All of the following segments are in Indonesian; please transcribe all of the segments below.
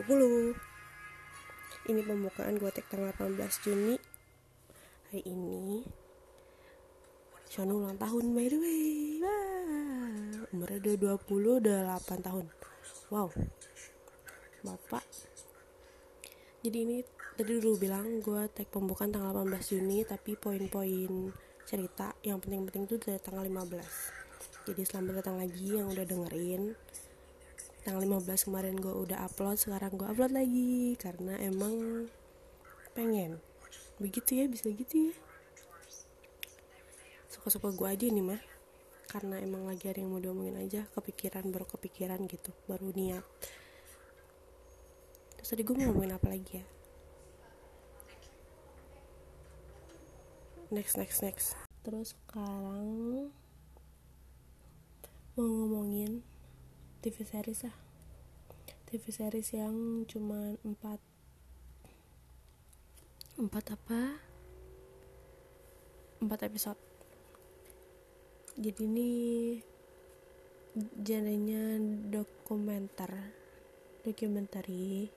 2020 Ini pembukaan tag tanggal 18 Juni. Hari ini. Shonu ulang tahun by the way. Wah, Umurnya udah 20, udah 8 tahun. Wow. Bapak. Jadi ini tadi dulu bilang gue tag pembukaan tanggal 18 Juni Tapi poin-poin cerita yang penting-penting itu dari tanggal 15 Jadi selamat datang lagi yang udah dengerin tanggal 15 kemarin gue udah upload sekarang gue upload lagi. Karena emang pengen. Begitu ya bisa gitu ya. Suka-suka gue aja nih mah. Karena emang lagi ada yang mau diomongin aja kepikiran baru kepikiran gitu baru niat. Terus tadi gue mau ngomongin apa lagi ya? Next next next. Terus sekarang mau ngomongin TV series lah. TV series yang cuman empat. Empat apa? Empat episode. Jadi ini genrenya dokumenter documentary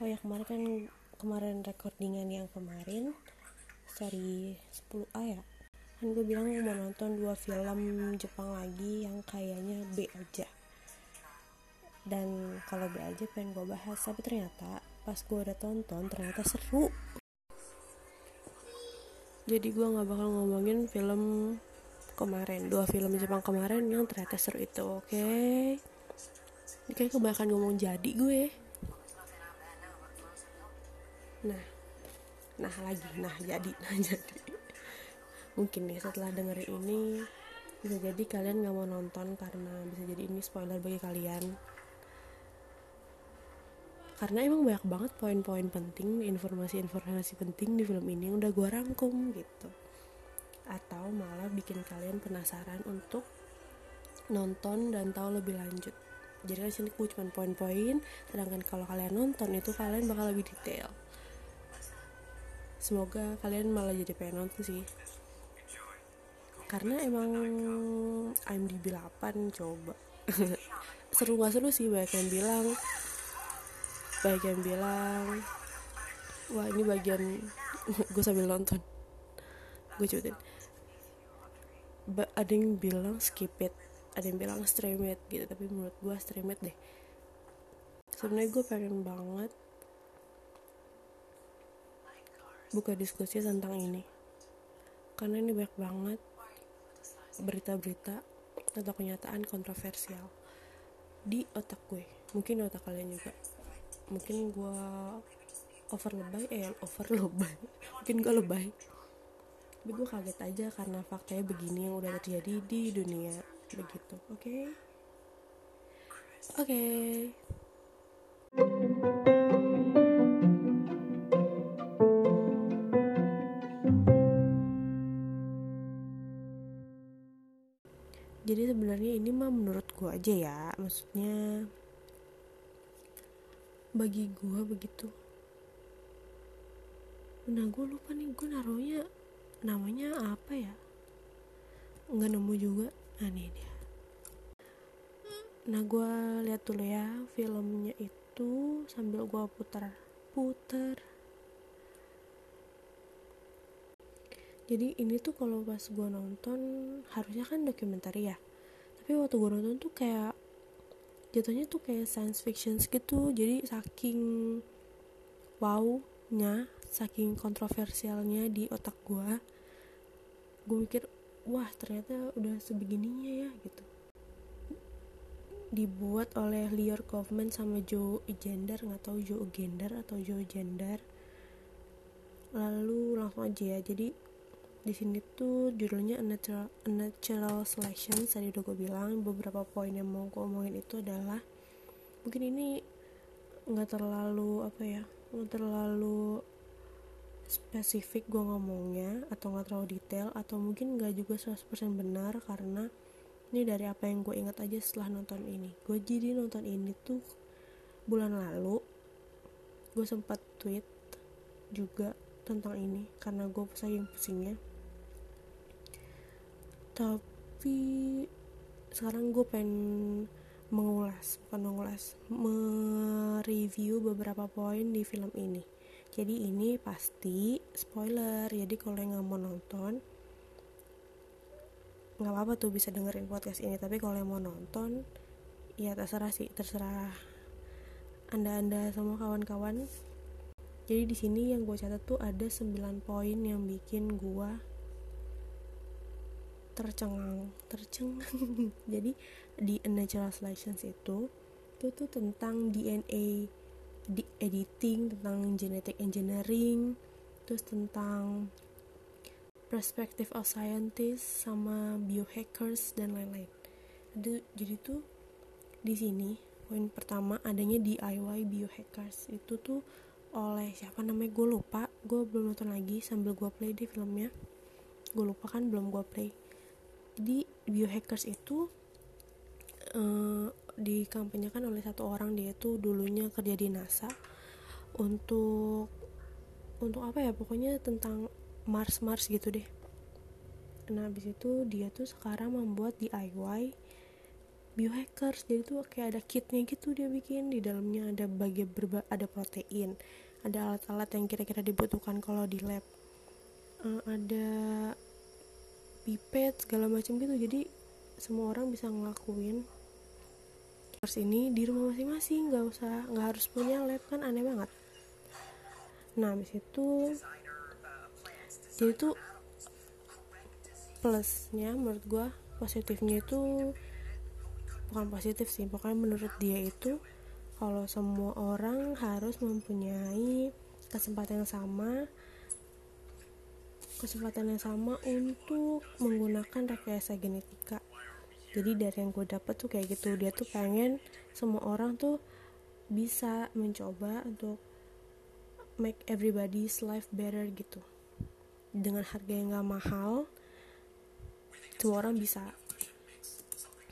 oh ya kemarin kan kemarin recordingan yang kemarin seri 10A ya kan gue bilang mau nonton dua film Jepang lagi yang kayaknya B aja. Dan kalau B aja pengen gue bahas tapi ternyata pas gue udah tonton ternyata seru. Jadi gue nggak bakal ngomongin film kemarin dua film Jepang kemarin yang ternyata seru itu oke? Okay? ini kayak kebanyakan ngomong jadi gue. Nah nah lagi nah jadi nah jadi mungkin nih setelah dengerin ini bisa jadi kalian nggak mau nonton karena bisa jadi ini spoiler bagi kalian. Karena emang banyak banget poin-poin penting informasi-informasi penting di film ini yang udah gue rangkum gitu. Atau malah bikin kalian penasaran untuk nonton dan tahu lebih lanjut. Jadi kan sini cuma poin-poin sedangkan kalau kalian nonton itu kalian bakal lebih detail. Semoga kalian malah jadi pengen nonton sih karena emang IMDb 8 coba. Seru gak seru sih banyak yang bilang. Banyak yang bilang wah ini bagian gue sambil nonton. Gue cutin ada yang bilang skip it ada yang bilang stream it gitu tapi menurut gue stream it deh. Sebenarnya gue pengen banget buka diskusi tentang ini. Karena ini banyak banget berita-berita atau kenyataan kontroversial di otak gue mungkin di otak kalian juga mungkin gue over lebay eh over lebay mungkin gue lebay tapi gue kaget aja karena faktanya begini yang udah terjadi di dunia begitu oke okay? oke okay. Gue aja ya maksudnya bagi gue begitu. Nah gue lupa nih gue naruhnya namanya apa ya? Nggak nemu juga. Nah nih dia. Nah gue lihat dulu ya filmnya itu sambil gue putar putar jadi ini tuh kalau pas gue nonton harusnya kan dokumenter ya tapi waktu gue nonton tuh kayak jatuhnya tuh kayak science fiction gitu jadi saking wow-nya saking kontroversialnya di otak gue gue mikir wah ternyata udah sebegininya ya gitu. Dibuat oleh Lior Kaufman sama Joe Gender nggak tahu Joe Gender atau Joe Gender. Lalu langsung aja ya jadi di sini tuh judulnya a natural, a natural selection tadi udah gue bilang. Beberapa poin yang mau gue omongin itu adalah mungkin ini nggak terlalu apa ya nggak terlalu spesifik gue ngomongnya atau nggak terlalu detail atau mungkin nggak juga 100% benar karena ini dari apa yang gue ingat aja setelah nonton ini. Gue jadi nonton ini tuh bulan lalu gue sempat tweet juga tentang ini karena gue saking pusingnya tapi sekarang gue pengen mengulas bukan mengulas mereview beberapa poin di film ini. Jadi ini pasti spoiler jadi kalau yang nggak mau nonton nggak apa-apa tuh bisa dengerin podcast ini. Tapi kalau yang mau nonton ya terserah sih terserah anda-anda sama kawan-kawan. Jadi di sini yang gue catat tuh ada 9 poin yang bikin gue tercengang tercengang. Jadi di A Natural Selection itu itu tuh tentang DNA di editing tentang genetic engineering terus tentang perspective of scientist sama biohackers dan lain-lain. Ada jadi tuh di sini poin pertama adanya DIY biohackers. Itu tuh oleh siapa namanya? Gue lupa. Gue belum nonton lagi sambil gue play di filmnya. Gue lupa kan belum gue play jadi biohackers itu uh, dikampanyekan oleh satu orang dia tuh dulunya kerja di NASA untuk untuk apa ya pokoknya tentang Mars Mars gitu deh. Nah habis itu dia tuh sekarang membuat DIY biohackers. Jadi tuh kayak ada kitnya gitu dia bikin. Di dalamnya ada bagian berba ada protein ada alat-alat yang kira-kira dibutuhkan kalau di lab. Uh, ada pipet segala macam gitu. Jadi semua orang bisa ngelakuin harus ini di rumah masing-masing. Nggak usah nggak harus punya lab kan aneh banget. Nah habis itu jadi tuh plusnya menurut gue positifnya itu bukan positif sih pokoknya menurut dia itu kalau semua orang harus mempunyai kesempatan yang sama kesempatan yang sama untuk menggunakan rekayasa genetika. Jadi dari yang gue dapet tuh kayak gitu. Dia tuh pengen semua orang tuh bisa mencoba untuk make everybody's life better gitu. Dengan harga yang gak mahal semua orang bisa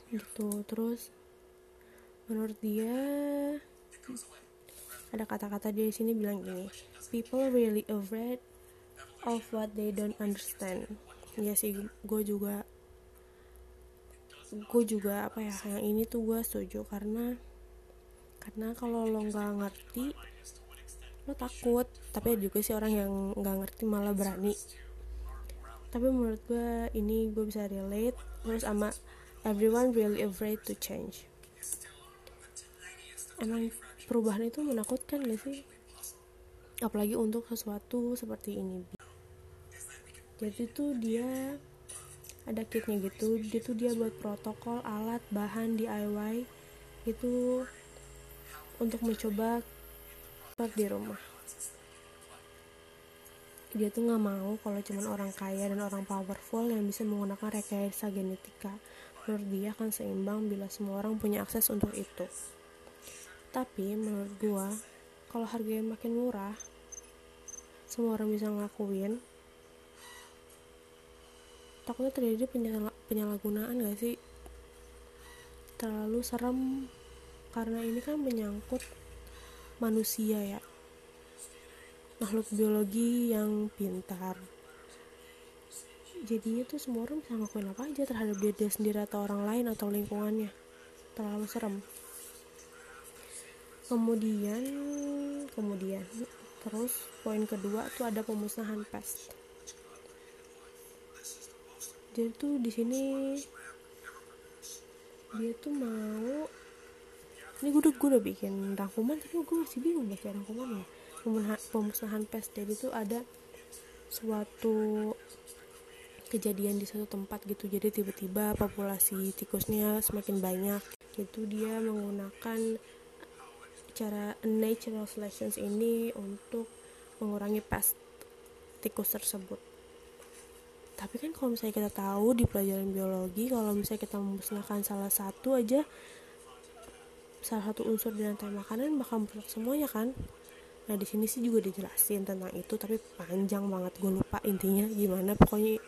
gitu. Terus menurut dia ada kata-kata dia di sini bilang gini people really afraid of what they don't understand. Ya sih gue juga gue juga apa ya yang ini tuh gue setuju karena karena kalau lo nggak ngerti lo takut. Tapi juga sih orang yang nggak ngerti malah berani. Tapi menurut gue ini gue bisa relate terus sama everyone really afraid to change. Emang perubahan itu menakutkan gak sih? Apalagi untuk sesuatu seperti ini jadi tuh dia ada kitnya gitu. Dia tuh dia buat protokol alat bahan DIY itu untuk mencoba part di rumah. Dia tuh nggak mau kalau cuman orang kaya dan orang powerful yang bisa menggunakan rekayasa genetika. Menurut dia akan seimbang bila semua orang punya akses untuk itu. Tapi menurut gua kalau harganya makin murah semua orang bisa ngelakuin takutnya terjadi penyalahgunaan gak sih? Terlalu serem karena ini kan menyangkut manusia ya. Makhluk biologi yang pintar. Jadi itu semua orang bisa ngelakuin apa aja terhadap diri dia sendiri atau orang lain atau lingkungannya. Terlalu serem. Kemudian kemudian terus poin kedua tuh ada pemusnahan pest dia tuh di sini. Dia tuh mau. Ini gue udah gue udah bikin rangkuman tapi gue masih bingung baca rangkumannya pemusnahan pes jadi tuh ada suatu kejadian di satu tempat gitu. Jadi tiba-tiba populasi tikusnya semakin banyak. Itu dia menggunakan cara natural selection ini untuk mengurangi pest tikus tersebut tapi kan kalau misalnya kita tahu di pelajaran biologi kalau misalnya kita memusnahkan salah satu aja salah satu unsur di rantai makanan bakal merusak semuanya kan? Nah di sini sih juga dijelasin tentang itu tapi panjang banget gue lupa intinya gimana. Pokoknya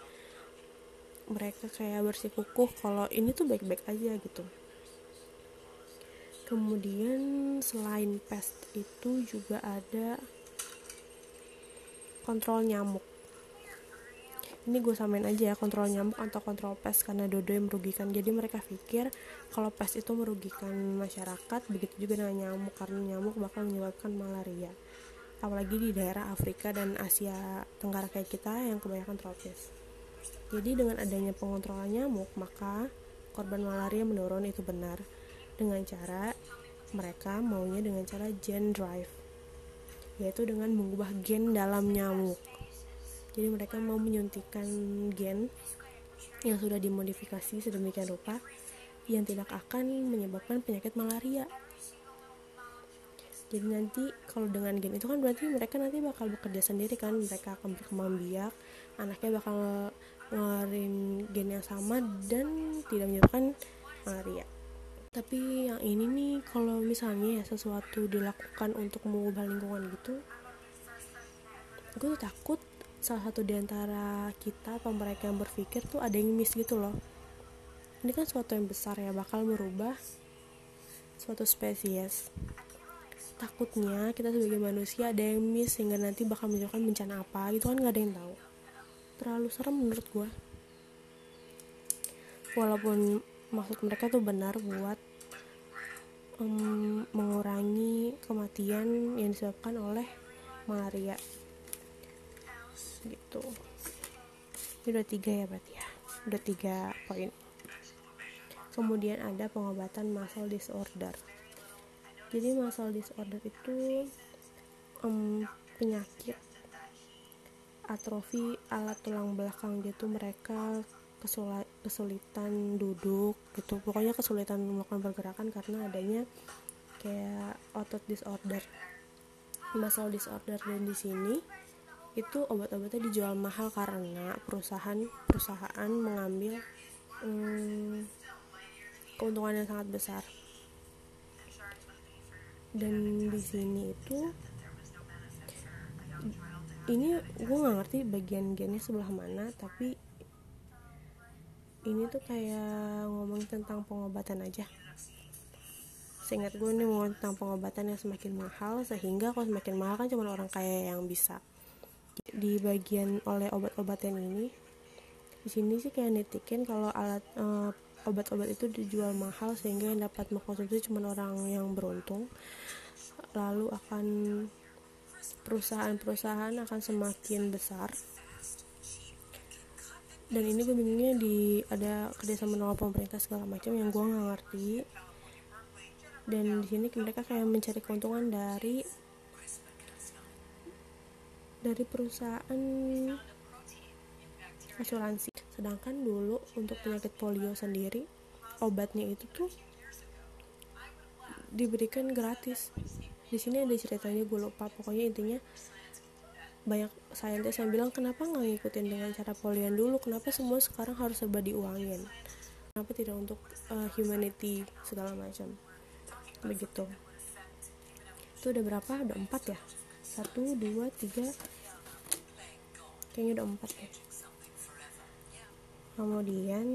mereka kayak bersikukuh kalau ini tuh baik-baik aja gitu. Kemudian selain pest itu juga ada kontrol nyamuk ini gue samain aja ya kontrol nyamuk atau kontrol pes karena dodo yang merugikan. Jadi mereka pikir kalau pes itu merugikan masyarakat begitu juga dengan nyamuk karena nyamuk bakal menyebabkan malaria. Apalagi di daerah Afrika dan Asia Tenggara kayak kita yang kebanyakan tropis jadi dengan adanya pengontrolan nyamuk maka korban malaria menurun itu benar. Dengan cara mereka maunya dengan cara gen drive yaitu dengan mengubah gen dalam nyamuk jadi mereka mau menyuntikkan gen yang sudah dimodifikasi sedemikian rupa yang tidak akan menyebabkan penyakit malaria. Jadi nanti kalau dengan gen itu kan berarti mereka nanti bakal bekerja sendiri kan mereka akan berkembang biak anaknya bakal ngeluarin gen yang sama dan tidak menyebabkan malaria. Tapi yang ini nih kalau misalnya ya sesuatu dilakukan untuk mengubah lingkungan gitu gue takut salah satu di antara kita atau mereka yang berpikir tuh ada yang miss gitu loh. Ini kan suatu yang besar ya bakal merubah suatu spesies. Takutnya kita sebagai manusia ada yang miss sehingga nanti bakal menyebabkan bencana apa gitu kan nggak ada yang tahu. Terlalu serem menurut gue walaupun maksud mereka tuh benar buat um, mengurangi kematian yang disebabkan oleh malaria gitu. Ini udah tiga ya berarti ya? Udah tiga poin. Kemudian ada pengobatan muscle disorder. Jadi muscle disorder itu um, penyakit atrofi alat tulang belakang gitu mereka kesulitan duduk gitu. Pokoknya kesulitan melakukan pergerakan karena adanya kayak otot disorder muscle disorder dan di sini itu obat-obatnya dijual mahal karena perusahaan-perusahaan mengambil hmm, keuntungan yang sangat besar. Dan di sini itu ini gue nggak ngerti bagian gennya sebelah mana tapi ini tuh kayak ngomong tentang pengobatan aja. Seingat gue nih ngomong tentang pengobatan yang semakin mahal sehingga kalau semakin mahal kan cuma orang kaya yang bisa di bagian oleh obat-obatan ini di sini sih kayak netikin kalau alat uh, obat-obat itu dijual mahal sehingga yang dapat mengkonsumsi cuma orang yang beruntung. Lalu akan perusahaan-perusahaan akan semakin besar. Dan ini gue bingungnya di ada kerjasama dengan pemerintah segala macam yang gue nggak ngerti. Dan di sini mereka kayak mencari keuntungan dari dari perusahaan asuransi. Sedangkan dulu untuk penyakit polio sendiri obatnya itu tuh diberikan gratis. Di sini ada ceritanya gue lupa. Pokoknya intinya banyak saintis yang bilang kenapa nggak ngikutin dengan cara polian dulu? Kenapa semua sekarang harus serba diuangin? Kenapa tidak untuk uh, humanity segala macam? Begitu. Itu udah berapa? Udah empat ya satu dua tiga. Kayaknya udah empat ya. Kemudian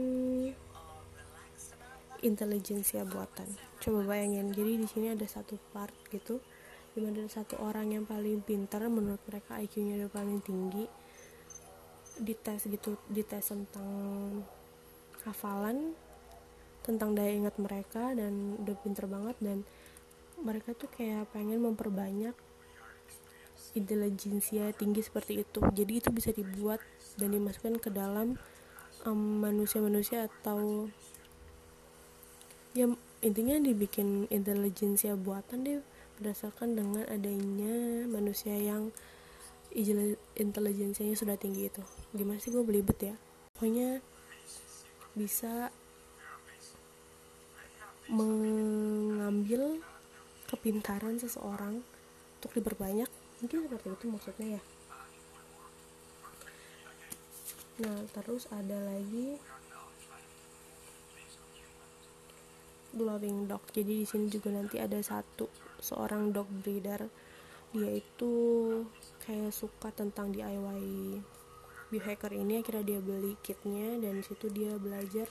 intelijensia buatan. Coba bayangin jadi di sini ada satu part gitu di mana ada satu orang yang paling pintar menurut mereka IQ-nya udah paling tinggi. Dites gitu dites tentang hafalan tentang daya ingat mereka dan udah pinter banget dan mereka tuh kayak pengen memperbanyak intelijensia tinggi seperti itu. Jadi itu bisa dibuat dan dimasukkan ke dalam manusia-manusia um, atau ya intinya dibikin intelijensia buatan deh berdasarkan dengan adanya manusia yang intelijensianya sudah tinggi itu. Gimana sih gue belibet ya? Pokoknya bisa mengambil kepintaran seseorang untuk diperbanyak mungkin seperti itu maksudnya ya. Nah terus ada lagi glowing dog. Jadi di sini juga nanti ada satu seorang dog breeder. Dia itu kayak suka tentang DIY biohacker ini. Akhirnya dia beli kitnya dan situ dia belajar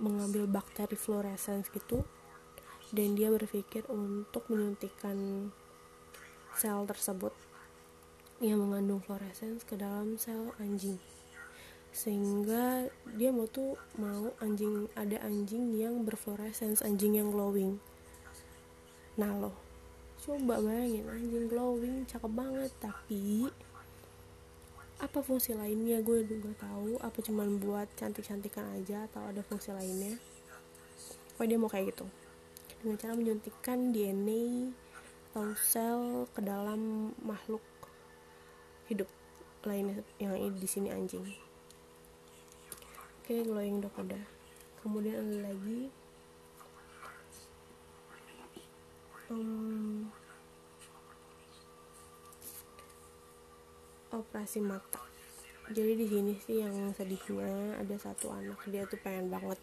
mengambil bakteri fluorescence gitu. Dan dia berpikir untuk menyuntikkan sel tersebut yang mengandung fluorescence ke dalam sel anjing. Sehingga dia mau tuh mau anjing ada anjing yang berfluorescence anjing yang glowing. Nah lo coba bayangin anjing glowing cakep banget. Tapi apa fungsi lainnya? Gue juga tahu apa cuman buat cantik-cantikan aja atau ada fungsi lainnya? Oh dia mau kayak gitu. Dengan cara menyuntikkan DNA atau sel ke dalam makhluk hidup lainnya yang di sini anjing. Oke glowing dok udah kemudian ada lagi. Um, operasi mata. Jadi di sini sih yang sedihnya ada satu anak. Dia tuh pengen banget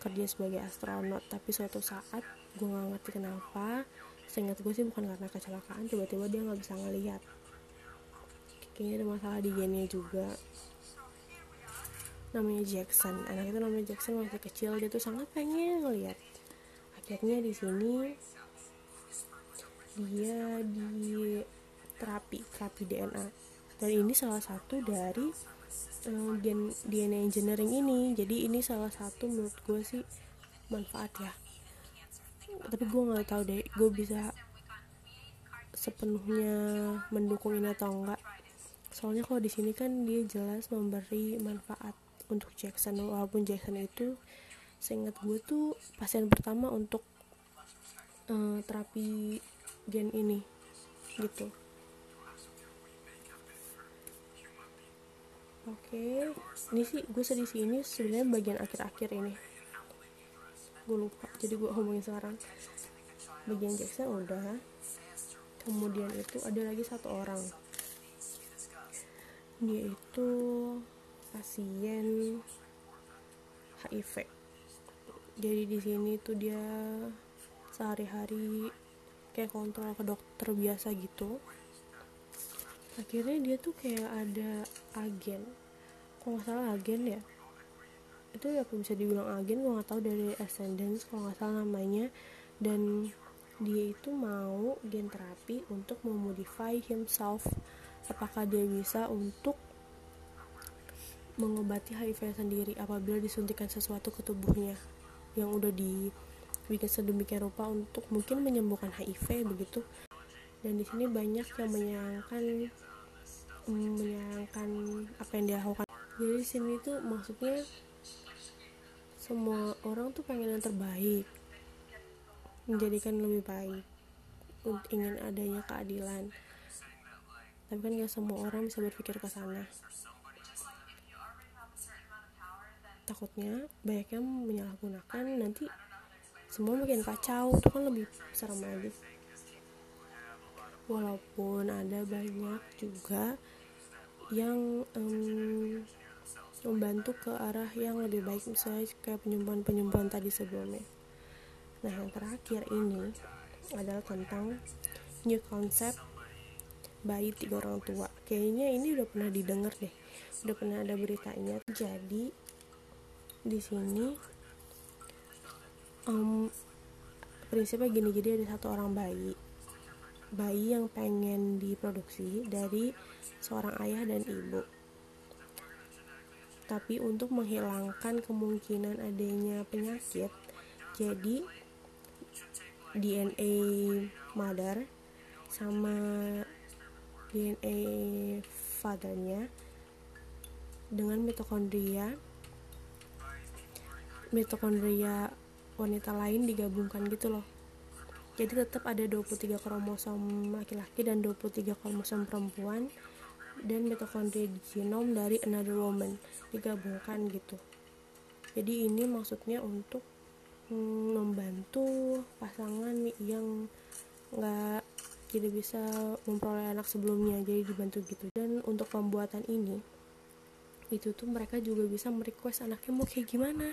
kerja sebagai astronot tapi suatu saat gue nggak ngerti kenapa seingat gue sih bukan karena kecelakaan tiba-tiba dia nggak bisa ngelihat. Kayaknya ada masalah di gennya juga. Namanya Jackson. Anak itu namanya Jackson masih kecil. Dia tuh sangat pengen ngelihat. Akhirnya di sini dia di terapi terapi DNA dan ini salah satu dari um, gen DNA engineering ini. Jadi ini salah satu menurut gue sih manfaat ya tapi gue nggak tahu deh gue bisa sepenuhnya mendukung ini atau enggak. Soalnya kalau di sini kan dia jelas memberi manfaat untuk Jackson. Walaupun Jackson itu seingat gue tuh pasien pertama untuk uh, terapi gen ini gitu. Oke ini sih gue sedih sih ini sebenarnya bagian akhir-akhir ini gue lupa. Jadi gue ngomongin sekarang. Bagian Jackson udah. Kemudian itu ada lagi satu orang. Dia itu pasien HIV jadi di sini tuh dia sehari-hari kayak kontrol ke dokter biasa gitu. Akhirnya dia tuh kayak ada agen. Kok nggak salah agen ya itu ya apa bisa dibilang agen gue nggak tahu dari Ascendance kalau nggak salah namanya. Dan dia itu mau gen terapi untuk memodify himself. Apakah dia bisa untuk mengobati HIV sendiri apabila disuntikan sesuatu ke tubuhnya? Yang udah dibikin sedemikian rupa untuk mungkin menyembuhkan HIV begitu. Dan di sini banyak yang menyayangkan menyayangkan apa yang dia lakukan. Jadi di sini tuh maksudnya semua orang tuh pengen yang terbaik. Menjadikan lebih baik. Ingin adanya keadilan. Tapi kan gak semua orang bisa berpikir ke sana. Takutnya banyak yang menyalahgunakan. Nanti semua makin kacau. Itu kan lebih serem lagi. Walaupun ada banyak juga yang um, membantu ke arah yang lebih baik misalnya kayak penyembuhan-penyembuhan tadi sebelumnya. Nah yang terakhir ini adalah tentang new concept bayi tiga orang tua. Kayaknya ini udah pernah didengar deh udah pernah ada beritanya. Jadi di sini um, prinsipnya gini jadi ada satu orang bayi bayi yang pengen diproduksi dari seorang ayah dan ibu. Tapi untuk menghilangkan kemungkinan adanya penyakit, jadi DNA mother sama DNA fathernya dengan mitokondria mitokondria wanita lain digabungkan gitu loh. Jadi tetap ada 23 kromosom laki-laki dan 23 kromosom perempuan dan mitokondria di genom dari another woman digabungkan gitu. Jadi ini maksudnya untuk mm, membantu pasangan yang nggak tidak bisa memperoleh anak sebelumnya jadi dibantu gitu. Dan untuk pembuatan ini itu tuh mereka juga bisa merequest anaknya mau kayak gimana.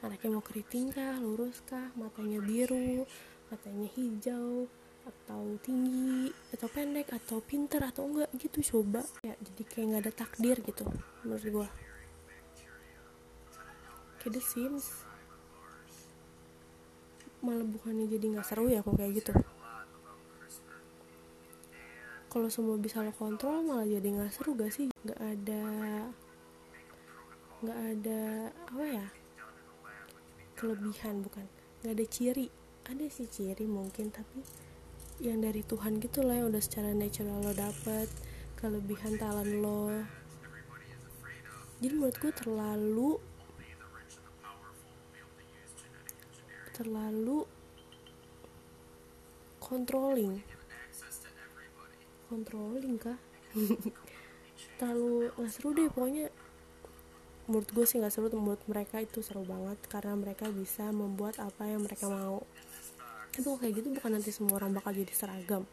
Anaknya mau keriting kah lurus kah matanya biru matanya hijau atau tinggi atau pendek atau pinter atau enggak gitu coba. Ya jadi kayak nggak ada takdir gitu menurut gue kayak The Sims. Malah bukannya jadi nggak seru ya kok kayak gitu. Kalau semua bisa lo kontrol malah jadi nggak seru gak sih? Nggak ada nggak ada apa ya? Kelebihan bukan. Nggak ada ciri. Ada sih ciri mungkin tapi yang dari Tuhan gitu lah yang udah secara natural lo dapet kelebihan talent lo. Jadi menurut gue terlalu terlalu controlling. Controlling kah? Terlalu nggak seru deh pokoknya menurut gue sih nggak seru menurut mereka itu seru banget karena mereka bisa membuat apa yang mereka mau tapi kalau kayak gitu bukan nanti semua orang bakal jadi seragam.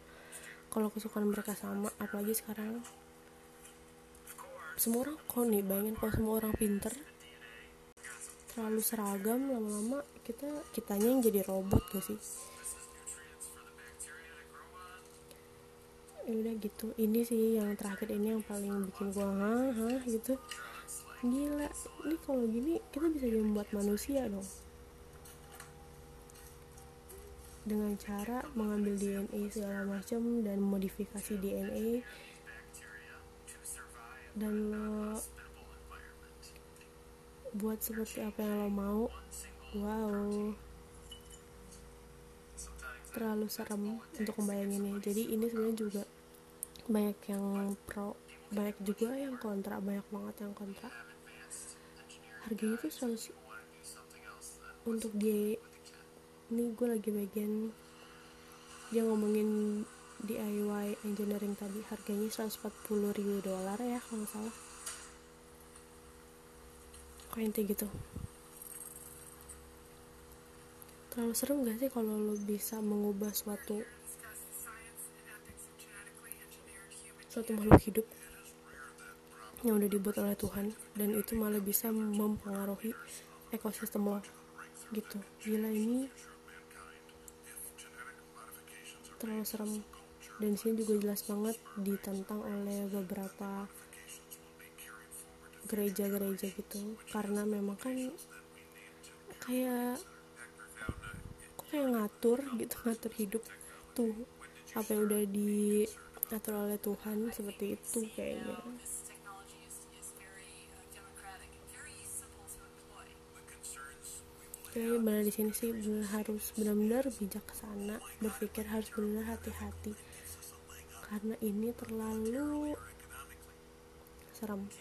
Kalau kesukaan mereka sama apalagi sekarang? Semua orang kok nih bayangin kalau semua orang pinter terlalu seragam lama-lama kita kitanya yang jadi robot gak sih? Ya udah gitu ini sih yang terakhir ini yang paling bikin gua hah gitu. Gila ini kalau gini kita bisa membuat manusia dong dengan cara mengambil DNA segala macam dan modifikasi DNA dan lo buat seperti apa yang lo mau wow. Terlalu serem untuk membayanginnya. Jadi ini sebenarnya juga banyak yang pro banyak juga yang kontra banyak banget yang kontra. Harganya tuh selalu untuk dia ini gue lagi bagian dia ngomongin DIY engineering tadi. Harganya 140 ribu dolar ya kalau salah. Kok inti gitu. Terlalu serem gak sih kalau lo bisa mengubah suatu suatu makhluk hidup yang udah dibuat oleh Tuhan dan itu malah bisa mempengaruhi ekosistem lo? Gitu. Gila ini terlalu serem. Dan sini juga jelas banget ditentang oleh beberapa gereja-gereja gitu. Karena memang kan kayak kok kayak ngatur gitu ngatur hidup tuh. Apa yang udah di diatur oleh Tuhan seperti itu kayaknya Oke, benar di sini sih benar harus benar-benar bijak ke sana, berpikir harus benar hati-hati. Karena ini terlalu serem.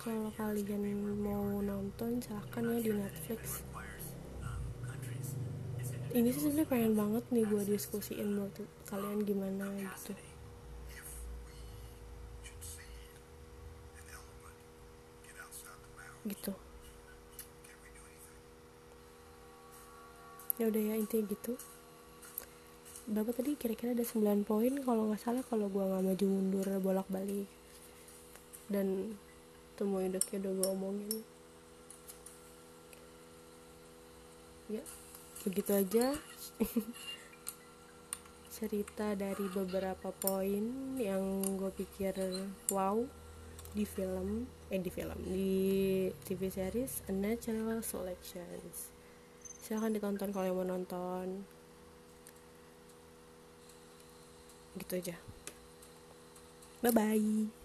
Kalau kalian mau nonton silahkan ya di Netflix. Ini sih sebenarnya pengen banget nih gue diskusiin menurut kalian gimana gitu gitu. Ya udah ya intinya gitu. Berapa tadi? Kira-kira ada 9 poin. Kalau nggak salah kalau gue nggak maju mundur bolak balik dan semua udah kayak udah gue omongin. Ya begitu aja. Cerita dari beberapa poin yang gue pikir wow di film eh di film di TV series A Natural Selections. Silahkan ditonton kalau yang mau nonton. Gitu aja. Bye bye